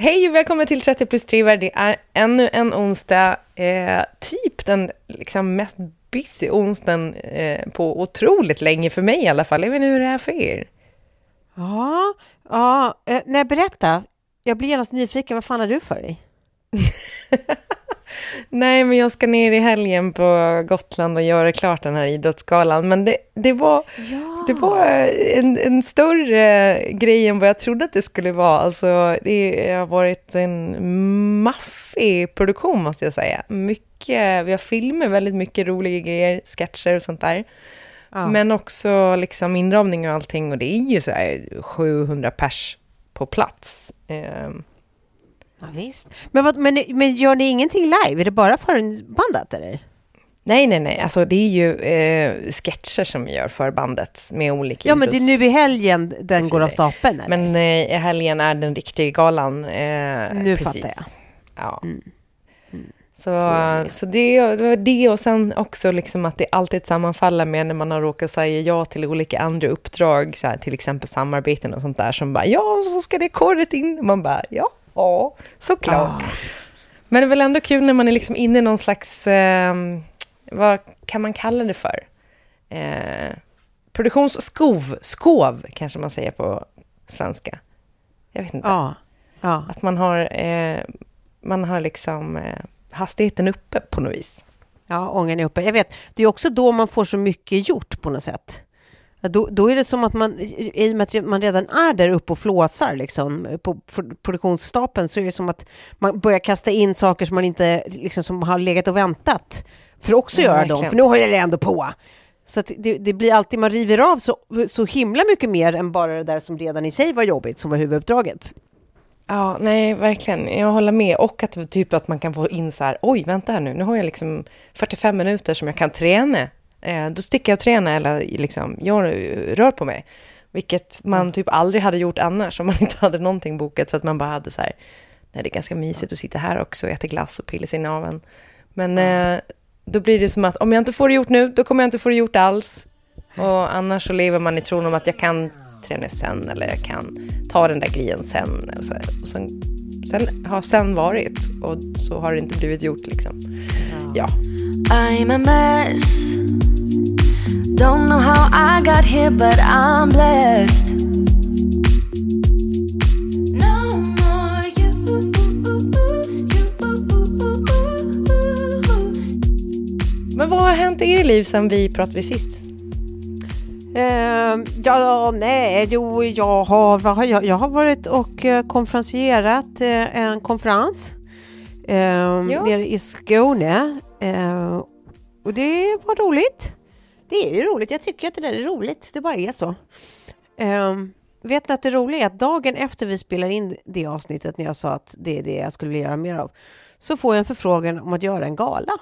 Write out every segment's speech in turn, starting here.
Hej och välkommen till 30 plus triver. Det är ännu en onsdag, eh, typ den liksom mest busy onsdagen eh, på otroligt länge för mig i alla fall. Jag vet inte hur det är för er. Ja, ja eh, nej berätta. Jag blir genast nyfiken, vad fan har du för dig? Nej, men jag ska ner i helgen på Gotland och göra klart den här idrottsgalan. Men det, det var, Ja. det var en, en större grej än vad jag trodde att det skulle vara. Alltså, det har varit en maffig produktion, måste jag säga. Mycket, vi har filmer, väldigt mycket roliga grejer, sketcher och sånt där. Ja. Men också liksom inramning och allting. Och det är ju så här 700 pers på plats. Ja, visst. Men, vad, men, men gör ni ingenting live? Är det bara förbandat eller? Nej, nej, nej. Alltså, det är ju eh, sketcher som vi gör för bandet med olika Ja, men det är nu i helgen den går av stapeln eller? Men eh, i helgen är den riktiga galan. Eh, Nu precis. fattar jag. Ja. Mm. Så, så det, det var det och sen också liksom att det alltid sammanfaller med när man har råkat säga ja till olika andra uppdrag, så här, till exempel samarbeten och sånt där som bara ja, så ska det korret in. Man bara ja, ja såklart. Men det är väl ändå kul när man är liksom inne i någon slags, eh, vad kan man kalla det för? Eh, produktionsskov, skov kanske man säger på svenska. Jag vet inte. Ja. ja. Att man har, eh, man har liksom eh, hastigheten uppe på något vis. Ja, ångan är uppe. Jag vet, det är också då man får så mycket gjort på något sätt. Då, då är det som att man, i och med att man redan är där uppe och flåsar liksom, på pro- produktionsstapeln, så är det som att man börjar kasta in saker som man inte, liksom, som har legat och väntat för att också Ja, göra verkligen. dem, för nu har jag ändå på. Så det, det blir alltid, man river av så, så himla mycket mer än bara det där som redan i sig var jobbigt, som var huvuduppdraget. Ja, nej, verkligen. Jag håller med. Och att, typ att man kan få in så här, oj, vänta här nu, nu har jag liksom 45 minuter som jag kan träna. Eh, då sticker jag och tränar eller liksom, jag rör på mig. Vilket man typ aldrig hade gjort annars om man inte hade någonting bokat för att man bara hade så här, nej, det är ganska mysigt att sitta här också och äta glass och pilla sig i naveln. Men eh, då blir det som att om jag inte får det gjort nu, då kommer jag inte få det gjort alls. Och annars så lever man i tron om att jag kan träna sen eller jag kan ta den där grejen sen. Och så, och sen, sen har sen varit och så har det inte blivit gjort liksom. Ja. I'm a mess. Don't know how I got here, but I'm blessed. Men vad har hänt i er liv sen vi pratade sist? Eh, ja, nej, jo, jag har, vad har jag, jag har varit och eh, konferencierat eh, en konferens eh, Ja. nere i Skåne. Eh, och det var roligt. Det är ju roligt, jag tycker att det där är roligt, det bara är så. Eh, vet ni att det roliga är att dagen efter vi spelar in det avsnittet när jag sa att det är det jag skulle vilja göra mer av, så får jag en förfrågan om att göra en gala.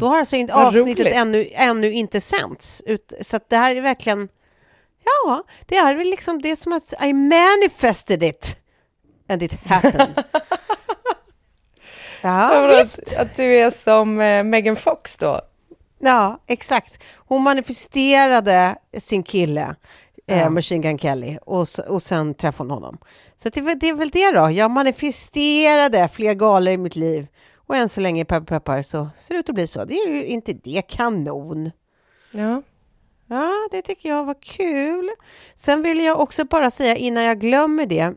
Då har alltså inte Vad avsnittet roligt. ännu, ännu inte sänts. Ut, så att det här är verkligen... Ja, det är väl liksom det som att I manifested it and it happened. ja, visst. Att, att du är som eh, Megan Fox då? Ja, exakt. Hon manifesterade sin kille, eh, Ja. Machine Gun Kelly, och, och sen träffade hon honom. Så det, är väl- det är väl det då. Jag manifesterade fler galor i mitt liv. Och än så länge, peppar peppar, så ser det ut att bli så. Det är ju inte det kanon. Ja. Ja, det tycker jag var kul. Sen vill jag också bara säga innan jag glömmer det.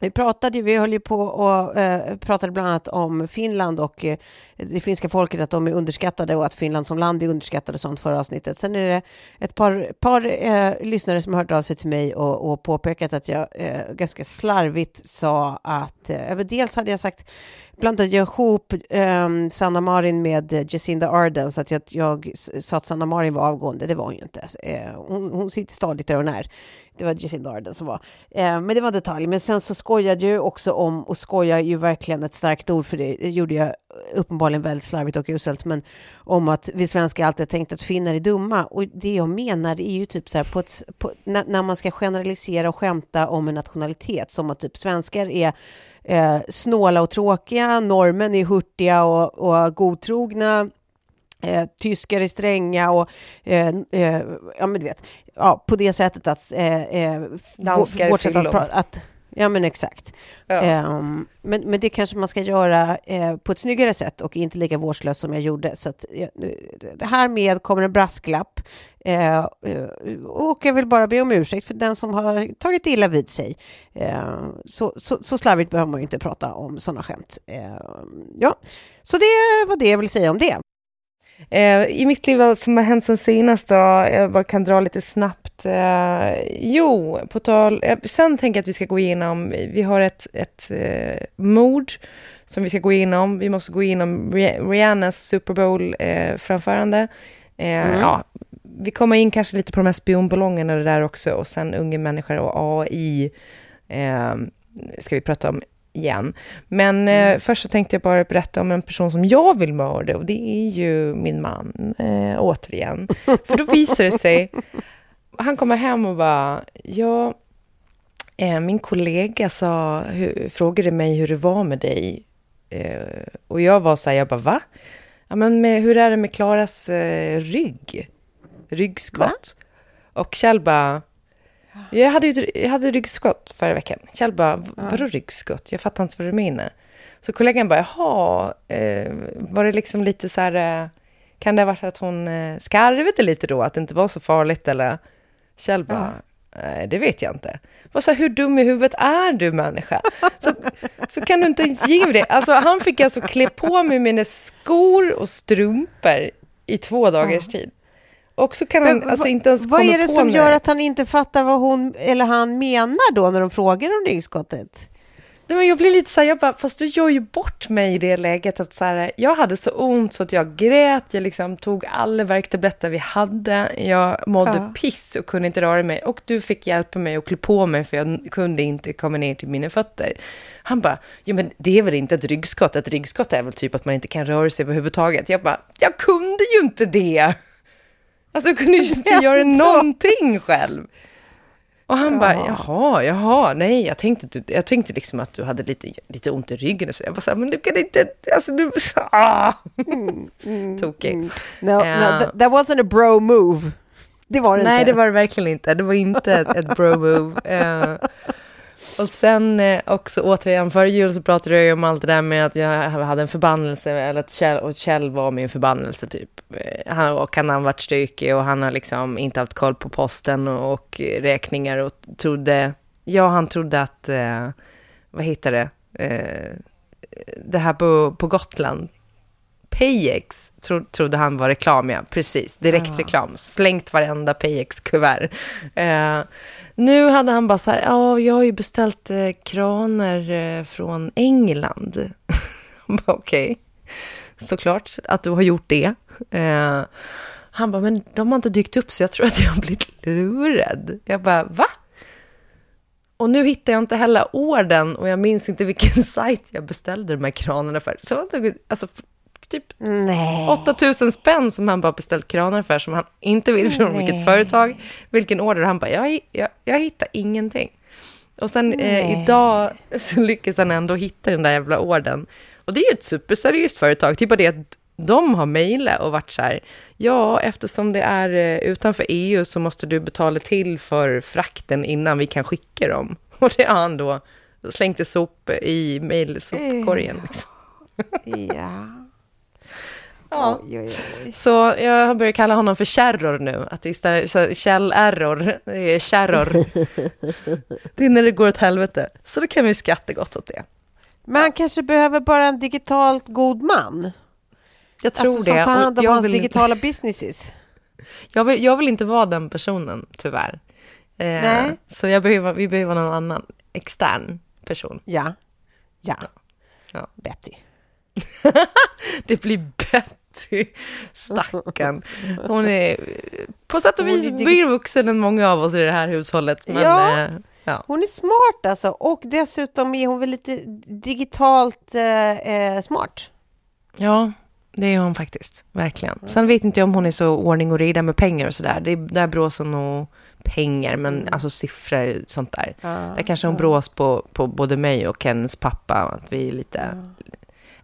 Vi pratade ju, vi höll ju på och eh, pratade bland annat om Finland och eh, det finska folket, att de är underskattade och att Finland som land är underskattade och sånt förra avsnittet. Sen är det ett par, par eh, lyssnare som har hört av sig till mig och, och påpekat att jag eh, ganska slarvigt sa att, eh, dels hade jag sagt blandade jag ihop eh, Sanna Marin med Jacinda Ardern så att jag, jag sa att Sanna Marin var avgående, det var hon ju inte. Eh, hon, hon sitter stadigt där hon är. Det var Jacinda Ardern som var. Eh, men det var en detalj. Men sen så skojade jag ju också om, och skoja är ju verkligen ett starkt ord för det, det gjorde jag uppenbarligen väldigt slarvigt och uselt, men om att vi svenskar alltid tänkt att finnar är dumma. Och det jag menar är ju typ så här, på ett, på, när, när man ska generalisera och skämta om en nationalitet, som att typ svenskar är eh, snåla och tråkiga, normen är hurtiga och, och godtrogna, eh, tyskar är stränga och eh, eh, ja men du vet, ja, på det sättet att eh, eh, Danskar är vårt sätt att att, ja men exakt. Ja. Ehm, men, men det kanske man ska göra eh, på ett snyggare sätt och inte lika vårdslöst som jag gjorde. Så att, eh, det här med kommer en brasklapp. Eh, och jag vill bara be om ursäkt för den som har tagit illa vid sig. Eh, så, så, så slarvigt behöver man ju inte prata om sådana skämt. Eh, ja, så det var det jag ville säga om det. Eh, I mitt liv vad som har hänt sen senast då, jag bara kan dra lite snabbt. Eh, jo, på tal, eh, sen tänker jag att vi ska gå igenom, vi har ett, ett eh, mord som vi ska gå igenom. Vi måste gå igenom Rih- Rihannas Super Bowl-framförande. Eh, ja, vi kommer in kanske lite på de här spionballongerna och det där också och sen unga människor och AI eh, ska vi prata om igen. Men eh, först så tänkte jag bara berätta om en person som jag vill mörda och det är ju min man, eh, återigen. För då visar det sig, han kommer hem och bara, ja, eh, min kollega sa, hu, frågade mig hur det var med dig. Eh, och jag var så här, jag bara, va? Ja, men med, hur är det med Klaras eh, rygg? Ryggskott? Och Kjell bara, jag hade, ju, jag hade ryggskott förra veckan. Kjell bara, "V- vadå ryggskott? Jag fattar inte vad du menar. Så kollegan bara, jaha, eh, var det liksom lite så här, eh, kan det ha varit att hon eh, skarvade lite då, att det inte var så farligt eller? Kjell bara, nej det vet jag inte. Vad så här, hur dum i huvudet är du människa? Så, så kan du inte ens ge mig det. Alltså han fick alltså klä på mig mina skor och strumpor i två dagars tid. Och så kan han Men alltså vad- inte ens Vad är det som gör att han inte fattar vad hon eller han menar då när de frågar om ryggskottet? Nej, men jag blir lite så här, jag bara, fast du gör ju bort mig i det läget att så här, jag hade så ont så att jag grät, jag liksom tog alla värktabletter vi hade, jag mådde Ja. piss och kunde inte röra mig och du fick hjälpa mig att klä på mig för jag kunde inte komma ner till mina fötter. Han bara, ja men det är väl inte ett ryggskott, ett ryggskott är väl typ att man inte kan röra sig överhuvudtaget. Jag bara, jag kunde ju inte det! Alltså kunde ju inte göra någonting själv. Och han bara, jaha, jaha, nej, jag tänkte, att du- jag tänkte liksom att du hade lite, lite ont i ryggen och så. Jag bara så här, men du kan inte, alltså du, ah. Tokig. No, no Ja. that, that wasn't a bro move. Det var det Nej, inte. det var det verkligen inte. Det var inte ett, ett bro-move. Eh, och sen eh, också återigen, före jul så pratade jag ju om allt det där med att jag hade en förbannelse, eller att Kjell, och Kjell var min förbannelse typ. Eh, han, och han har varit stökig och han har liksom inte haft koll på posten och, och räkningar och trodde, ja han trodde att, eh, vad heter det, eh, det här på, på Gotland, Payex tro, trodde han var reklam, ja. Precis, direktreklam. Slängt varenda Payex-kuvert. Eh, nu hade han bara så här, ja, jag har ju beställt eh, kranar eh, från England. Okej, såklart att du har gjort det. Eh, han bara, men de har inte dykt upp så jag tror att jag har blivit lurad. Jag bara, va? Och nu hittar jag inte heller orden och jag minns inte vilken sajt jag beställde de här kranarna för. Så alltså, typ Nej. 8000 spänn som han bara beställt kranar för, som han inte vet från Nej. vilket företag, vilken order. Han bara, jag, jag, jag hittar ingenting. Och sen eh, idag så lyckas han ändå hitta den där jävla orden. Och det är ju ett superseriöst företag, typ bara det att de har mejlat och varit så här, ja, eftersom det är eh, utanför EU så måste du betala till för frakten innan vi kan skicka dem. Och det har han då slängt i sop i mejlsopkorgen. Liksom. Ja. Ja. Oj, oj, oj. Så jag har börjat kalla honom för Kärror nu. Att så- Kjell-error, det är Kärror. det är när det går åt helvete. Så då kan vi skratta gott åt det. Men han kanske behöver bara en digitalt god man. Jag tror alltså, det. Som tar hand om hans vill digitala businesses. jag, vill, jag vill inte vara den personen, tyvärr. Eh. Så jag behöver, vi behöver någon annan extern person. Ja. Ja. Ja. Betty. Det blir Betty, stackarn. Hon är på sätt och vis mer vuxen än många av oss i det här hushållet. Men, Ja. eh, ja. Hon är smart alltså och dessutom är hon väl lite digitalt eh, eh, smart. Ja, det är hon faktiskt. Verkligen. Sen vet inte jag om hon är så ordning och reda med pengar och sådär. Det är där brås hon nog pengar, men alltså siffror, sånt där. där kanske hon brås på, på både mig och Kens pappa. Att vi är lite...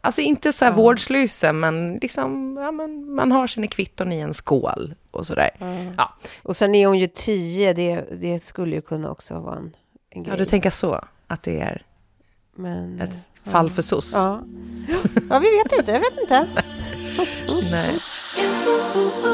Alltså inte så här vårdslösa, men liksom, ja, men man har sina kvitton i en skål och sådär. Ja, Och sen är hon ju tio, det, det skulle ju kunna också vara en, en grej. ja, du tänker så, att det är Men, ett fall för soc. ja. ja, vi vet inte, jag vet inte. Nej.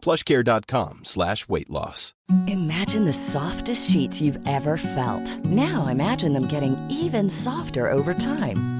plushcare.com slash weight loss. Imagine the softest sheets you've ever felt. Now imagine them getting even softer over time.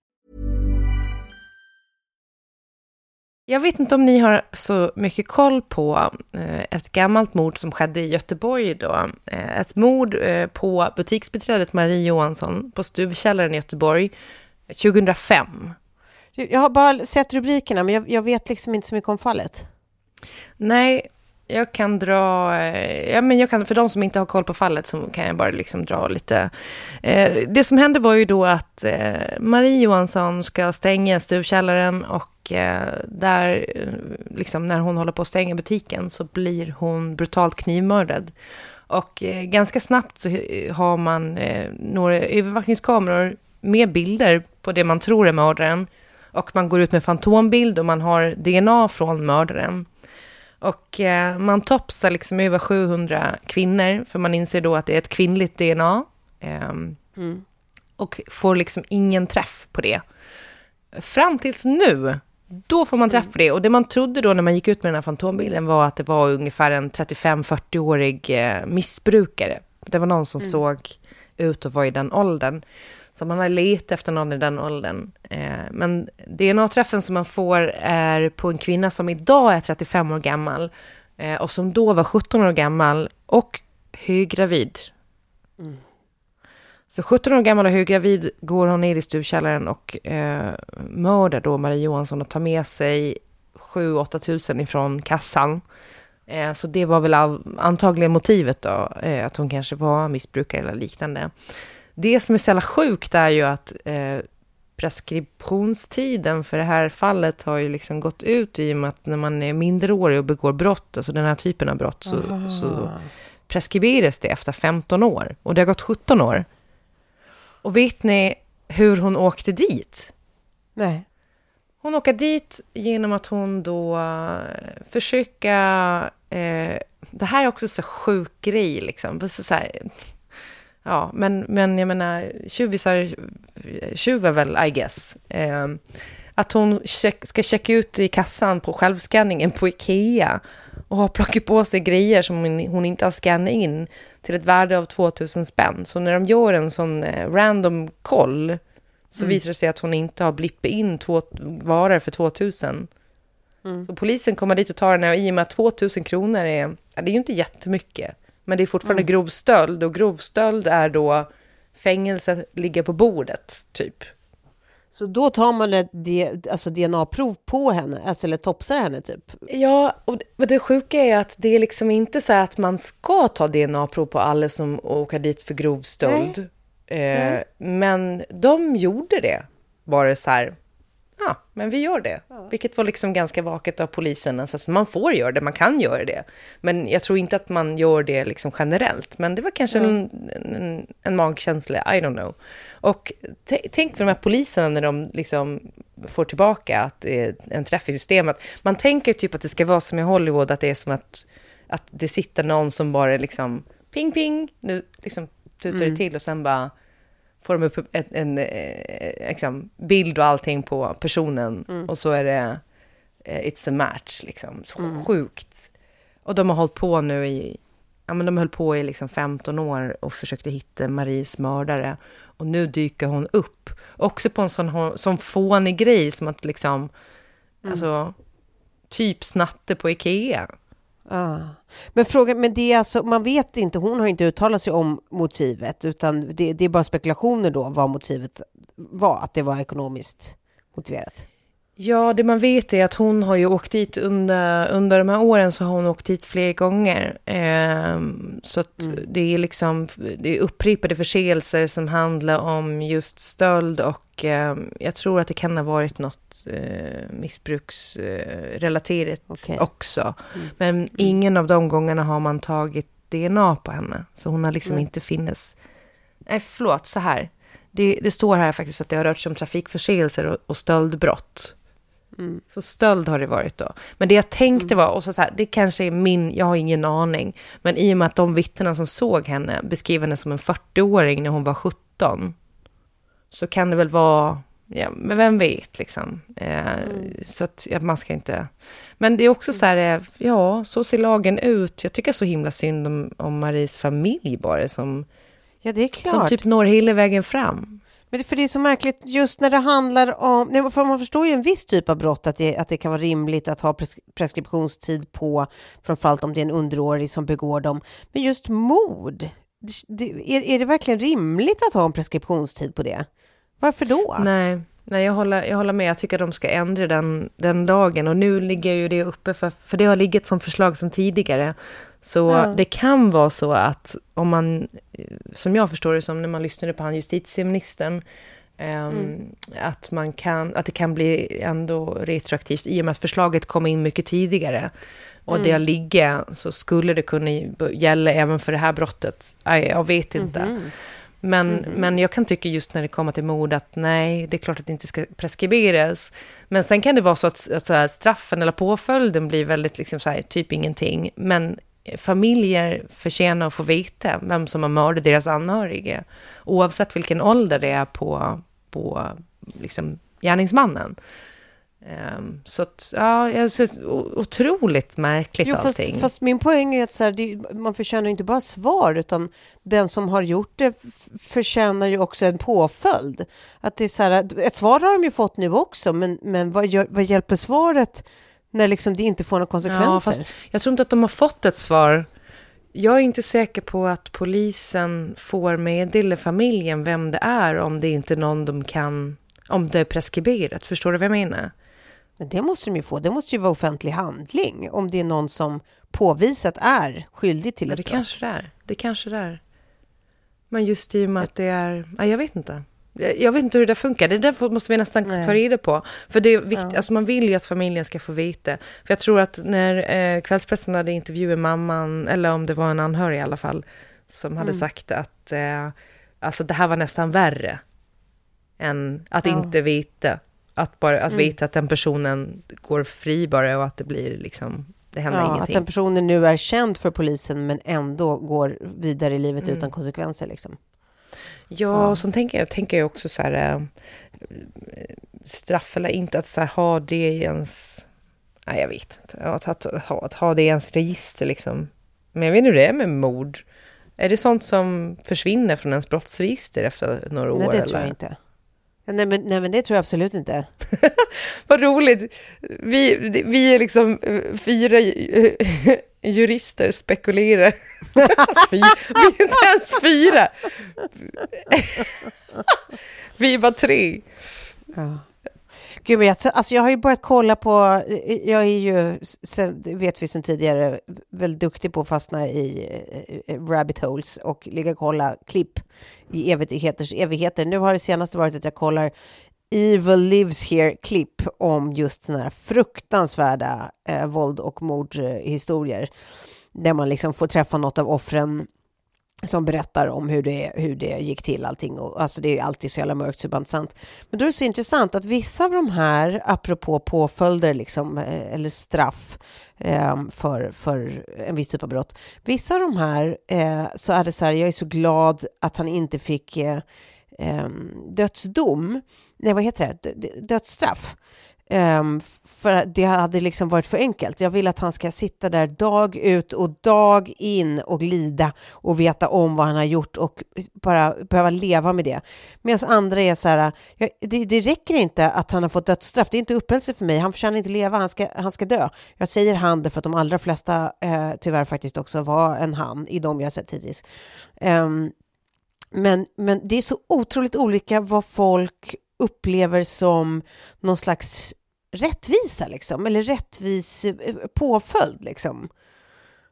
Jag vet inte om ni har så mycket koll på eh, ett gammalt mord som skedde i Göteborg då. Eh, ett mord eh, på butiksbiträdet Marie Johansson på Stuvkällaren i Göteborg 2005. Jag har bara sett rubrikerna, men jag, jag vet liksom inte så mycket om fallet. Nej, jag kan dra... Eh, ja, men jag kan, för de som inte har koll på fallet så kan jag bara liksom dra lite... Eh, det som hände var ju då att eh, Marie Johansson ska stänga stuvkällaren och eh, där, eh, liksom när hon håller på att stänga butiken så blir hon brutalt knivmördad. Och eh, ganska snabbt så eh, har man eh, några övervakningskameror med bilder på det man tror är mördaren. Och man går ut med fantombild och man har DNA från mördaren. Och eh, man topsar liksom över 700 kvinnor, för man inser då att det är ett kvinnligt DNA. ehm, Och får liksom ingen träff på det. Fram tills nu, då får man träff på det. Och det man trodde då när man gick ut med den här fantombilden var att det var ungefär en 35-40-årig eh, missbrukare. Det var någon som såg ut att vara i den åldern. Så man har letat efter någon i den åldern. Eh, men DNA-träffen som man får är på en kvinna som idag är 35 år gammal eh, och som då var 17 år gammal och höggravid. Så 17 år gammal och höggravid går hon ner i stuvkällaren och eh, mördar då Marie Johansson och tar med sig 7-8 tusen ifrån kassan. Eh, så det var väl antagligen motivet då, eh, att hon kanske var missbrukare eller liknande. Det som är så jävla sjukt är ju att eh, preskriptionstiden för det här fallet har ju liksom gått ut i och med att när man är minderårig och begår brott, alltså den här typen av brott, så, så preskriberas det efter 15 år. Och det har gått 17 år. Och vet ni hur hon åkte dit? Nej. Hon åker dit genom att hon då eh, försöka... Eh, det här är också så sjuk grej, liksom. Så, så här, ja, men, men jag menar, tjuvisar tjuvar väl, I guess. Eh, att hon check, ska checka ut i kassan på självskanningen på Ikea och har plockat på sig grejer som hon inte har skannat in till ett värde av 2000 spänn. Så när de gör en sån eh, random koll så mm. visar det sig att hon inte har blippat in två varor för 2000. Mm. Så polisen kommer dit och tar henne och i och med att 2000 kronor är, det är ju inte jättemycket. Men det är fortfarande mm. grov stöld och grov stöld är då fängelse ligger på bordet, typ. Så då tar man ett alltså DNA-prov på henne, alltså, eller topsar henne typ? Ja, och det sjuka är att det är liksom inte så att man ska ta DNA-prov på alla som åker dit för grov stöld. Eh, men de gjorde det. Bara så här, ja, men vi gör det. Ja. Vilket var liksom ganska vaket av polisen. Alltså, man får göra det, man kan göra det. Men jag tror inte att man gör det liksom generellt. Men det var kanske ja. en, en, en, magkänsla, I don't know. Och tänk för de här poliserna när de liksom får tillbaka att det är en träff i systemet. Man tänker typ att det ska vara som i Hollywood, att det är som att, att det sitter någon som bara liksom ping ping, nu liksom tutar det mm. till och sen bara får de upp en, en, en eh, liksom, bild och allting på personen mm. och så är det uh, It's a match, liksom. Så mm. sjukt. Och de har hållit på nu i, ja men de höll på i liksom 15 år och försökte hitta Maries mördare. Och nu dyker hon upp. Också på en sån, sån fånig grej som att liksom, mm. alltså, typ snatte på Ikea. Ah. Men frågan, men det är alltså, man vet inte, hon har inte uttalat sig om motivet, utan det, det är bara spekulationer då vad motivet var, att det var ekonomiskt motiverat. Ja, det man vet är att hon har ju åkt dit under, under de här åren så har hon åkt dit fler gånger. Eh, så att mm. det är liksom det är upprepade förseelser som handlar om just stöld och eh, jag tror att det kan ha varit något eh, missbruksrelaterat okay. också. Mm. Men mm. ingen av de gångerna har man tagit DNA på henne. Så hon har liksom inte finnes... Nej, förlåt, så här. Det, det, står här faktiskt att det har rört sig om trafikförseelser och, och stöldbrott. Mm. Så stöld har det varit då. Men det jag tänkte mm. var, och så, så här, det kanske är min, jag har ingen aning, men i och med att de vittnena som såg henne beskriver henne som en 40-åring när hon var 17, så kan det väl vara, ja, men vem vet liksom. Eh, mm. Så att ja, man ska inte... Men det är också så här, eh, ja, så ser lagen ut. Jag tycker så himla synd om, om Maries familj bara, som, ja, det är klart. som typ når hela vägen fram. Men det, för det är så märkligt just när det handlar om, för man förstår ju en viss typ av brott att det, att det kan vara rimligt att ha preskriptionstid på, framförallt om det är en underårig som begår dem. Men just mord, det, är, är det verkligen rimligt att ha en preskriptionstid på det? Varför då? Nej, Nej, jag håller, jag håller med. Jag tycker att de ska ändra den, den lagen. Och nu ligger ju det uppe, för, för det har ligget som förslag sedan tidigare. Så ja. det kan vara så att om man, som jag förstår det som när man lyssnade på han justitieministern, um, mm. att, man kan, att det kan bli ändå retroaktivt i och med att förslaget kom in mycket tidigare. Och mm. det ligger så skulle det kunna gälla även för det här brottet. Jag, jag vet inte. Mm. Men, mm. men jag kan tycka just när det kommer till mord att nej, det är klart att det inte ska preskriberas. Men sen kan det vara så att, att så här, straffen eller påföljden blir väldigt, liksom så här, typ ingenting. Men familjer förtjänar att få veta vem som har mördat deras anhöriga. Oavsett vilken ålder det är på, på liksom, gärningsmannen. Um, så att, ja, jag otroligt märkligt jo, allting. Fast, fast min poäng är att så här, det, man förtjänar inte bara svar, utan den som har gjort det förtjänar ju också en påföljd. Att det är så här, ett svar har de ju fått nu också, men, men vad, gör, vad hjälper svaret när liksom det inte får några konsekvenser? Ja, fast jag tror inte att de har fått ett svar Jag är inte säker på att polisen får meddela familjen vem det är om det inte är någon de kan, om det är preskriberat. Förstår du vad jag menar? Men det måste de ju få. Det måste ju vara offentlig handling om det är någon som påvisat är skyldig till ja, ett det brott. kanske det är. Det kanske det är. Men just i och med att det är... Ja, jag vet inte. Jag vet inte hur det funkar. Det där måste vi nästan Nej. ta reda på. För det är viktigt. Ja. Alltså man vill ju att familjen ska få veta. För jag tror att när eh, kvällspressen hade intervjuat mamman, eller om det var en anhörig i alla fall, som Mm. hade sagt att eh, alltså det här var nästan värre än att Ja. inte veta. Att, bara, att Mm. veta att den personen går fri bara och att det blir liksom, det händer Ja, att ingenting. den personen nu är känd för polisen men ändå går vidare i livet Mm. utan konsekvenser. Liksom. Ja, Ja. och sen tänker jag, tänker jag också så här, äh, straff eller inte, att så här, ha det i ens... Nej, jag vet inte. Att, att, att, ha, att ha det i ens register liksom. Men jag vet inte hur det är med mord. Är det sånt som försvinner från ens brottsregister efter några år? Nej, det eller? tror jag inte. Nej men, nej, men det tror jag absolut inte. Vad roligt! Vi, vi är liksom eh, fyra ju- jurister spekulerar. Fy, vi är inte ens fyra! Vi är bara tre. Ja. Gud, men jag, alltså jag har ju börjat kolla på, eh, jag är ju, sen, det vet vi sedan tidigare, väldigt duktig på att fastna i eh, eh, rabbit holes och ligga och kolla klipp i evigheters evigheter. Nu har det senaste varit att jag kollar Evil Lives Here-klipp om just sådana här fruktansvärda eh, våld och mordhistorier. Där man liksom får träffa något av offren som berättar om hur det, hur det gick till allting. Och, alltså det är alltid så jävla mörkt så det bara sant. Men då är det så intressant att vissa av de här, apropå påföljder liksom, eh, eller straff eh, för, för en viss typ av brott. Vissa av de här eh, så är det så här, jag är så glad att han inte fick eh, eh dödsdom. Nej, vad heter det? Dödsstraff. Um, för det hade liksom varit för enkelt. Jag vill att han ska sitta där dag ut och dag in och lida och veta om vad han har gjort och bara behöva leva med det. Medan andra är så här, ja, det, det räcker inte att han har fått dödsstraff. Det är inte upprättelse för mig. Han förtjänar inte leva. Han ska, han ska dö. Jag säger han därför att de allra flesta eh, tyvärr faktiskt också var en han i de jag sett hittills. Um, men, men det är så otroligt olika vad folk upplever som någon slags rättvisa, liksom, eller rättvis eh, påföljd. Liksom.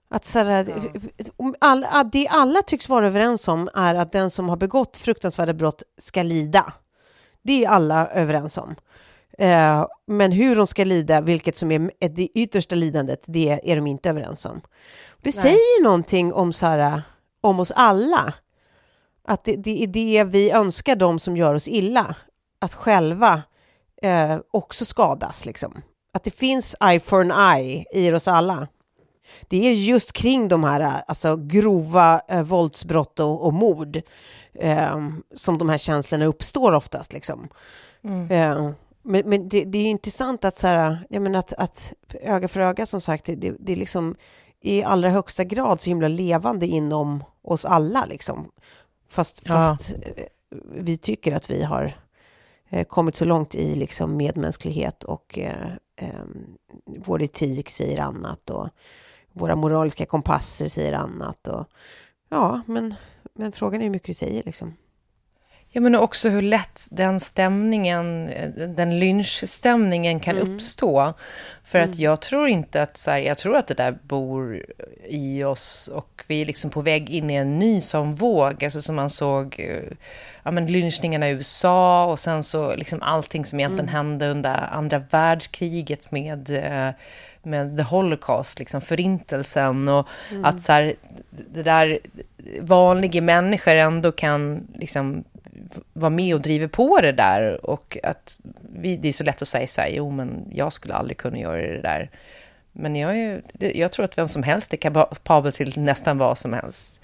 Att så här, om alla, det alla tycks vara överens om är att den som har begått fruktansvärda brott ska lida. Det är alla överens om. Eh, men hur de ska lida, vilket som är det yttersta lidandet, det är de inte överens om. Det Nej. säger ju någonting om, så här, om oss alla. Att det, det är det vi önskar de som gör oss illa, att själva eh, också skadas. Liksom. Att det finns eye for an eye i oss alla. Det är just kring de här alltså, grova eh, våldsbrott och, och mord eh, som de här känslorna uppstår oftast. Liksom. Eh, men men det, det är intressant att, så här, jag menar att, att öga för öga, som sagt, det, det, är liksom i allra högsta grad så himla levande inom oss alla. Liksom. Fast, Ja. fast eh, vi tycker att vi har Eh, kommit så långt i liksom medmänsklighet och eh, eh, vår etik säger annat och våra moraliska kompasser säger annat. Och, ja, men, men frågan är hur mycket det säger. Liksom. Ja, men också hur lätt den stämningen, den lynchstämningen kan Mm. uppstå. För att jag tror inte att, så här, jag tror att det där bor i oss och vi är liksom på väg in i en ny sån våg, alltså som man såg, eh, ja men lynchningarna i USA och sen så liksom allting som egentligen hände under andra världskriget med eh, med the holocaust, liksom förintelsen. Och att så här, det där vanliga människor ändå kan liksom vara med och driver på det där och att vi, det är så lätt att säga så här, jo men jag skulle aldrig kunna göra det där. Men jag, är, jag tror att vem som helst är kapabel till nästan vad som helst.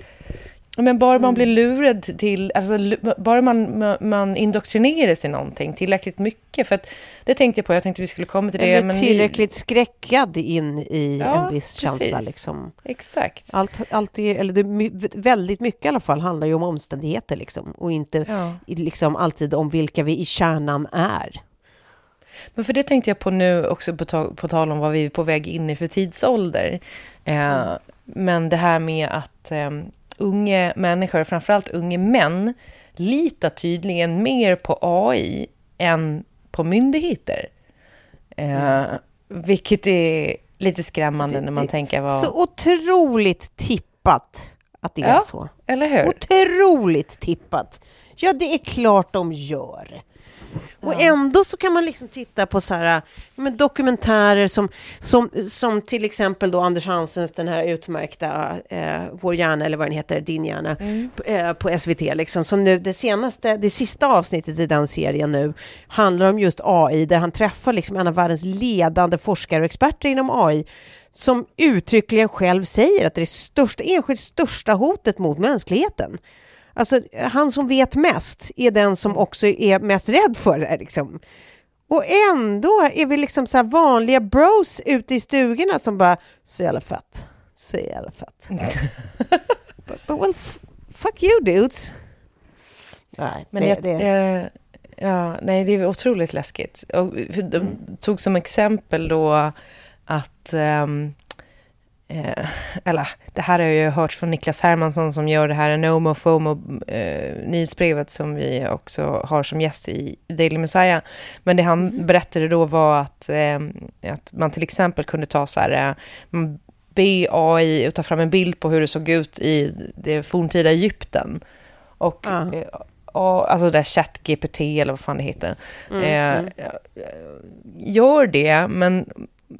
Men bara man blir lurad till, alltså bara man, man, man indoktrineras i någonting tillräckligt mycket. För att det tänkte jag på, jag tänkte vi skulle komma till det. Eller men vi- tillräckligt skräckad in i Ja, en viss precis. känsla. Liksom. Exakt. Allt, allt är, eller det, väldigt mycket i alla fall handlar ju om omständigheter liksom, och inte Ja. liksom, alltid om vilka vi i kärnan är. Men för det tänkte jag på nu också på, ta- på tal om vad vi är på väg in i för tidsålder. Eh, men det här med att eh, unga människor, framförallt unga män, litar tydligen mer på AI än på myndigheter. Eh, vilket är lite skrämmande när man tänker vad... Så otroligt tippat att det är Ja. så. Eller hur? Otroligt tippat. Ja, det är klart de gör. Och ändå så kan man liksom titta på så här, men dokumentärer som, som, som till exempel då Anders Hansens den här utmärkta eh, Vår hjärna, eller vad den heter, Din hjärna, eh, på SVT. Liksom, som nu, det, senaste, det sista avsnittet i den serien nu handlar om just AI, där han träffar liksom en av världens ledande forskare och experter inom AI, som uttryckligen själv säger att det är största, enskilt största hotet mot mänskligheten. Alltså, han som vet mest är den som också är mest rädd för det. Liksom. Och ändå är vi liksom så vanliga bros ute i stugorna som bara, så jävla fett, så jävla fett. but, but well, fuck you dudes. Nej, Men det, det, eh, ja, nej, det är otroligt läskigt. Och de tog som exempel då att... ehm, eh, eller, det här har jag ju hört från Niklas Hermansson som gör det här NOMO FOMO eh, nyhetsbrevet som vi också har som gäst i Daily Messiah. Men det han berättade då var att, eh, att man till exempel kunde ta så här, eh, man be AI att ta fram en bild på hur det såg ut i det forntida Egypten. Och Ja. eh, ja, alltså det där ChatGPT eller vad fan det heter. eh, Gör det, men,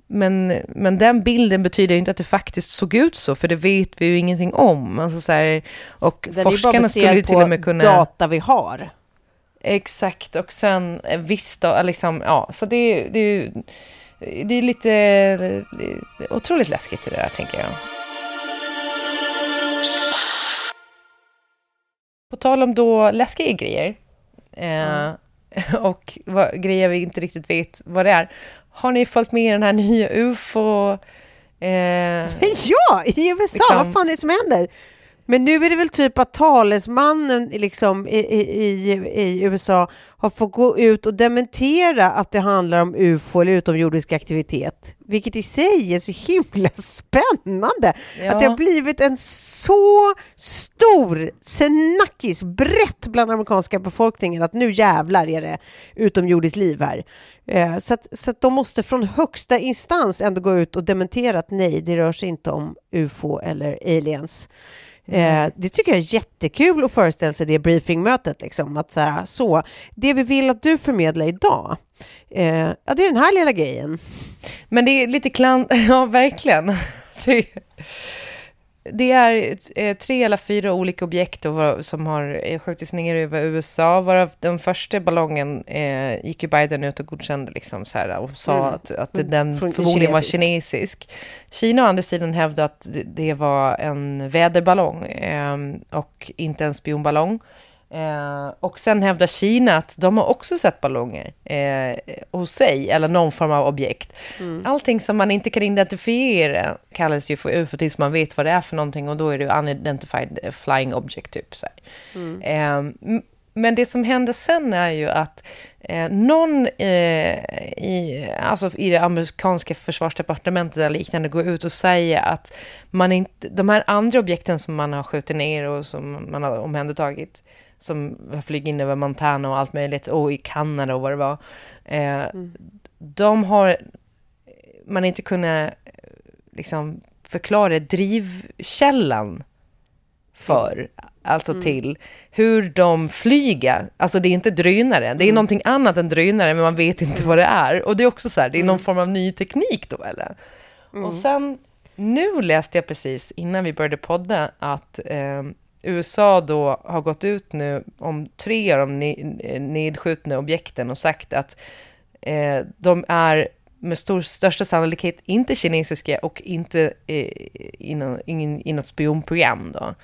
men, men den bilden betyder inte att det faktiskt såg ut så, för det vet vi ju ingenting om. Alltså så här, och den forskarna skulle ju till och med kunna... data vi har. Exakt, och sen eh, visst då, liksom, ja, så det, det är ju det är lite det är otroligt läskigt det där, tänker jag. På tal om då läskiga grejer eh, och vad, grejer vi inte riktigt vet vad det är. Har ni följt med i den här nya UFO... Eh, Ja, i USA, Liksom- vad fan är det som händer? Men nu är det väl typ att talesmannen liksom, i, i, i, USA har fått gå ut och dementera att det handlar om UFO eller utomjordisk aktivitet. Vilket i sig är så himla spännande. Ja. Att det har blivit en så stor snackis brett bland amerikanska befolkningen att nu jävlar är det utomjordiskt liv här. Eh, så, att, så att de måste från högsta instans ändå gå ut och dementera att nej, det rör sig inte om UFO eller aliens. Eh, det tycker jag är jättekul att föreställa sig det briefingmötet. Liksom, att så, här, så, det vi vill att du förmedlar idag, eh, ja, det är den här lilla grejen. Men det är lite klant, ja verkligen. Det, det är eh, tre eller fyra olika objekt som har eh, skjutits ner över USA, varav den första ballongen eh, gick ju Biden ut och godkände liksom så här, och sa Mm. att, att Mm. den Från- förmodligen var kinesisk. Kina å andra sidan hävdade att det, det var en väderballong eh, och inte en spionballong. Eh, och sen hävdar Kina att de har också sett ballonger eh, hos sig, eller någon form av objekt. Allting som man inte kan identifiera kallas ju för UFO tills man vet vad det är för någonting och då är det unidentified flying object typ. Så här. Eh, men det som händer sen är ju att eh, någon eh, i, alltså i det amerikanska försvarsdepartementet eller liknande går ut och säger att man inte, de här andra objekten som man har skjutit ner och som man har omhändertagit, som flugit in över Montana och allt möjligt, och i Kanada och vad det var, eh, de har man inte kunnat eh, liksom förklara drivkällan för, alltså till hur de flyger. Alltså det är inte drönare, det är någonting annat än drönare, men man vet inte vad det är. Och det är också så här, det är någon form av ny teknik då eller? Och sen, nu läste jag precis innan vi började podda att eh, USA då har gått ut nu om tre av de ne- nedskjutna objekten och sagt att eh, de är med stor, största sannolikhet inte kinesiska och inte eh, i, nå- ingen- i något spionprogram då.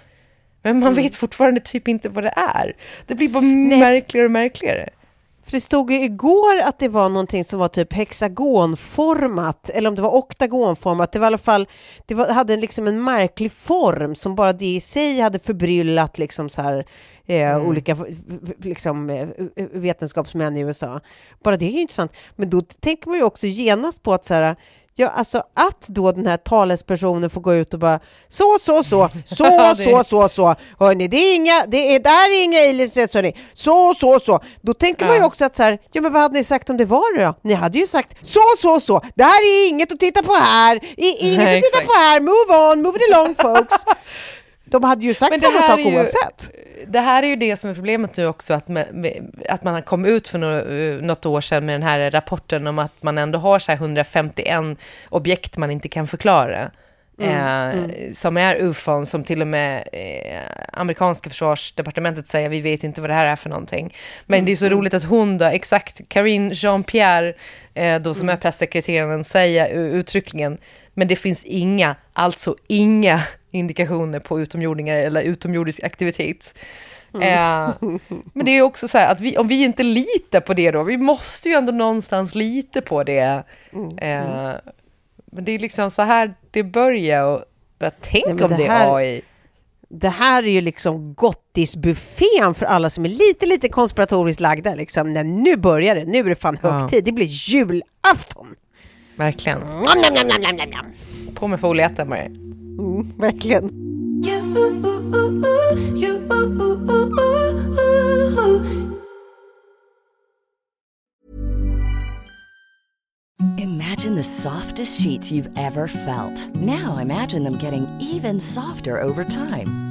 Men man vet fortfarande typ inte vad det är. Det blir bara märkligare och märkligare. För det stod ju igår att det var någonting som var typ hexagonformat, eller om det var oktagonformat. Det var i alla fall, det var, hade liksom en märklig form som bara det i sig hade förbryllat liksom så här, eh, olika liksom, eh, vetenskapsmän i USA. Bara det är ju intressant. Men då tänker man ju också genast på att så här, Ja, alltså att då den här talespersonen får gå ut och bara så, så, så, så, så, så, så, hörni, det är inga, det är, där är inga aliens, hörni, så, så, så. Då tänker man ju också att så här, ja men vad hade ni sagt om det var det då? Ni hade ju sagt så, så, så, det här är inget att titta på här, I, inget Nej, att titta på här, move on, move it along folks. De hade ju sagt samma sak ju- oavsett. Det här är ju det som är problemet nu också, att, med, att man har kommit ut för något, något år sedan med den här rapporten om att man ändå har så här 151 objekt man inte kan förklara. eh, Som är ufon, som till och med eh, amerikanska försvarsdepartementet säger, vi vet inte vad det här är för någonting. Men det är så roligt att hon då, exakt, Karine Jean-Pierre, eh, då som är pressekreteraren, säger uttryckligen, men det finns inga, alltså inga indikationer på utomjordingar eller utomjordisk aktivitet. Eh, men det är också så här att vi, om vi inte litar på det då, vi måste ju ändå någonstans lita på det. Eh, men det är liksom så här det börjar och jag tänk Nej, om det här- är AI. det här är ju liksom gottisbuffén för alla som är lite, lite konspiratoriskt lagda. Liksom. Nej, nu börjar det, nu är det fan Ja. högtid, det blir julafton. Verkligen. Nom, nom, nom, nom, nom, nom, nom. På med foliehatten bara. Mm, verkligen. Imagine the softest sheets you've ever felt. Now imagine them getting even softer over time.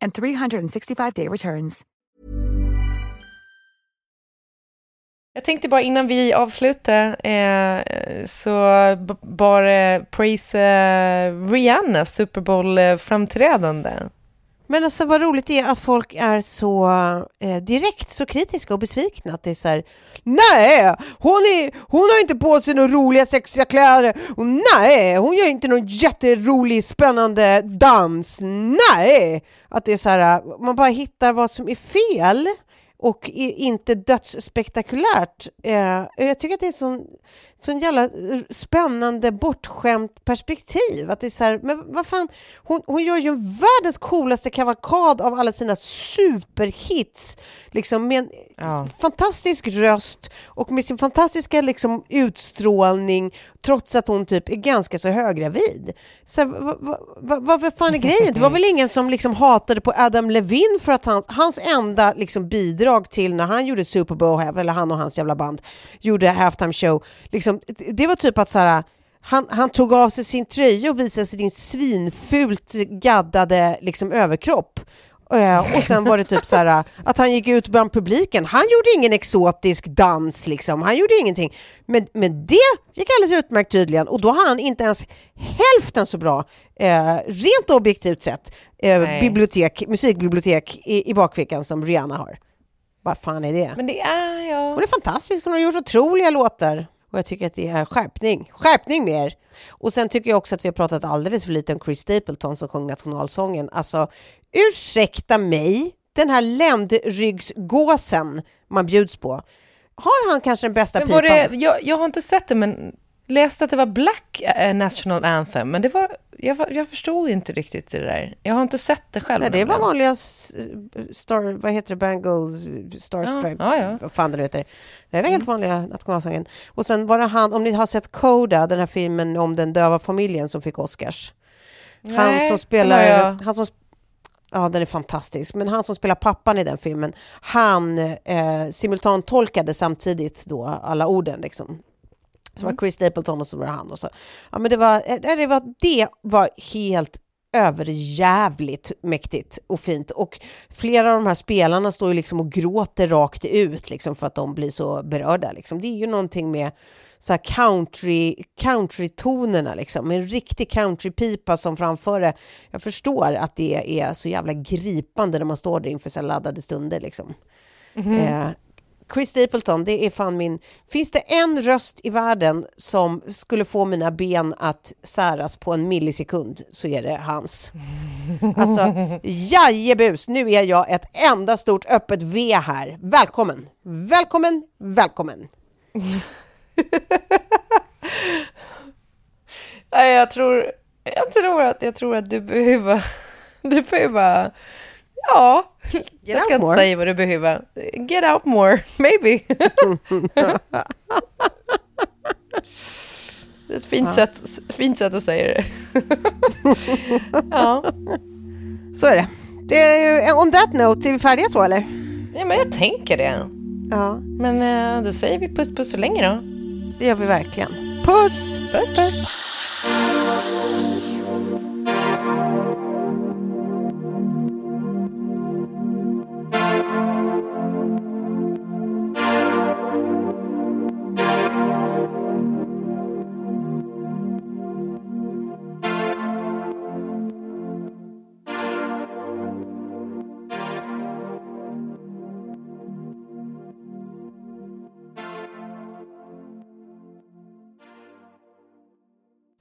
and 365-day returns. Jag tänkte bara innan vi avslutar eh, så bara eh, praise eh, Rihannas Super Bowl-framträdande. Eh, men alltså vad roligt det är att folk är så eh, direkt så kritiska och besvikna. Att det är så här, nej, hon, är, hon har inte på sig några roliga sexiga kläder. Och nej, hon gör inte någon jätterolig spännande dans. Nej! Att det är så här, man bara hittar vad som är fel och är inte dödsspektakulärt. Eh, jag tycker att det är sån, sån jävla spännande bortskämt perspektiv. Att det är så här, men vad fan, hon, hon gör ju världens coolaste kavalkad av alla sina superhits. Liksom med en Ja. fantastisk röst och med sin fantastiska liksom, utstrålning trots att hon typ är ganska så höggravid. Så här, vad, vad, vad, vad, vad fan är grejen? Det var väl ingen som liksom hatade på Adam Levine för att han, hans enda liksom bidrag till när han gjorde Super Bowl, eller han och hans jävla band gjorde halftime show, liksom, det var typ att så här, han, han tog av sig sin tröja och visade sin svinfult gaddade liksom, överkropp. Eh, och sen var det typ så här att han gick ut bland publiken. Han gjorde ingen exotisk dans liksom. Han gjorde ingenting. Men, men det gick alldeles utmärkt tydligen. Och då har han inte ens hälften så bra, eh, rent objektivt sett, Nej. bibliotek, musikbibliotek i, i bakfickan som Rihanna har. Vad fan är det? Men det är, ja. Hon är fantastisk, hon har gjort otroliga låtar. Och jag tycker att det är skärpning. Skärpning mer! Och sen tycker jag också att vi har pratat alldeles för lite om Chris Stapleton som sjöng nationalsången. Alltså, ursäkta mig, den här ländryggsgåsen man bjuds på. Har han kanske den bästa Men pipan? det, jag, jag har inte sett det, men läste att det var Black eh, National Anthem, men det var jag, jag förstod inte riktigt det där. Jag har inte sett det själv. Nej, det var vanliga Star, vad heter det, Bangles, Star Ja, ja, ja. vad fan det nu heter. Det var helt vanliga nationalsången. Och sen var det han, om ni har sett Coda, den här filmen om den döva familjen som fick Oscars. han Nej, som den spelar, jag- han som, ja den är fantastisk, men han som spelar pappan i den filmen, han eh, simultantolkade samtidigt då alla orden liksom. Så Mm. var Chris Stapleton och så var det han och så. Ja men det var, eh, det var, det var helt överjävligt mäktigt och fint. Och flera av de här spelarna står ju liksom och gråter rakt ut liksom för att de blir så berörda. Liksom. Det är ju någonting med så här country, countrytonerna liksom, en riktig countrypipa som framför det. Jag förstår att det är så jävla gripande när man står där inför så laddade stunder liksom. Eh, Chris Stapleton, det är fan min... Finns det en röst i världen som skulle få mina ben att säras på en millisekund så är det hans. Alltså, jajebus, nu är jag ett enda stort öppet V här. Välkommen, välkommen, välkommen. Nej, jag tror, jag tror att, jag tror att du behöver, du behöver, ja, jag ska inte more. säga vad du behöver. Get out more, maybe. Det är ett fint, sätt, fint sätt att säga det. ja. Så är det. det är, on that note, är vi färdiga så eller? ja, men jag tänker det. Ja, Men eh, då säger vi puss puss så länge då. det gör vi verkligen. Puss! Puss puss.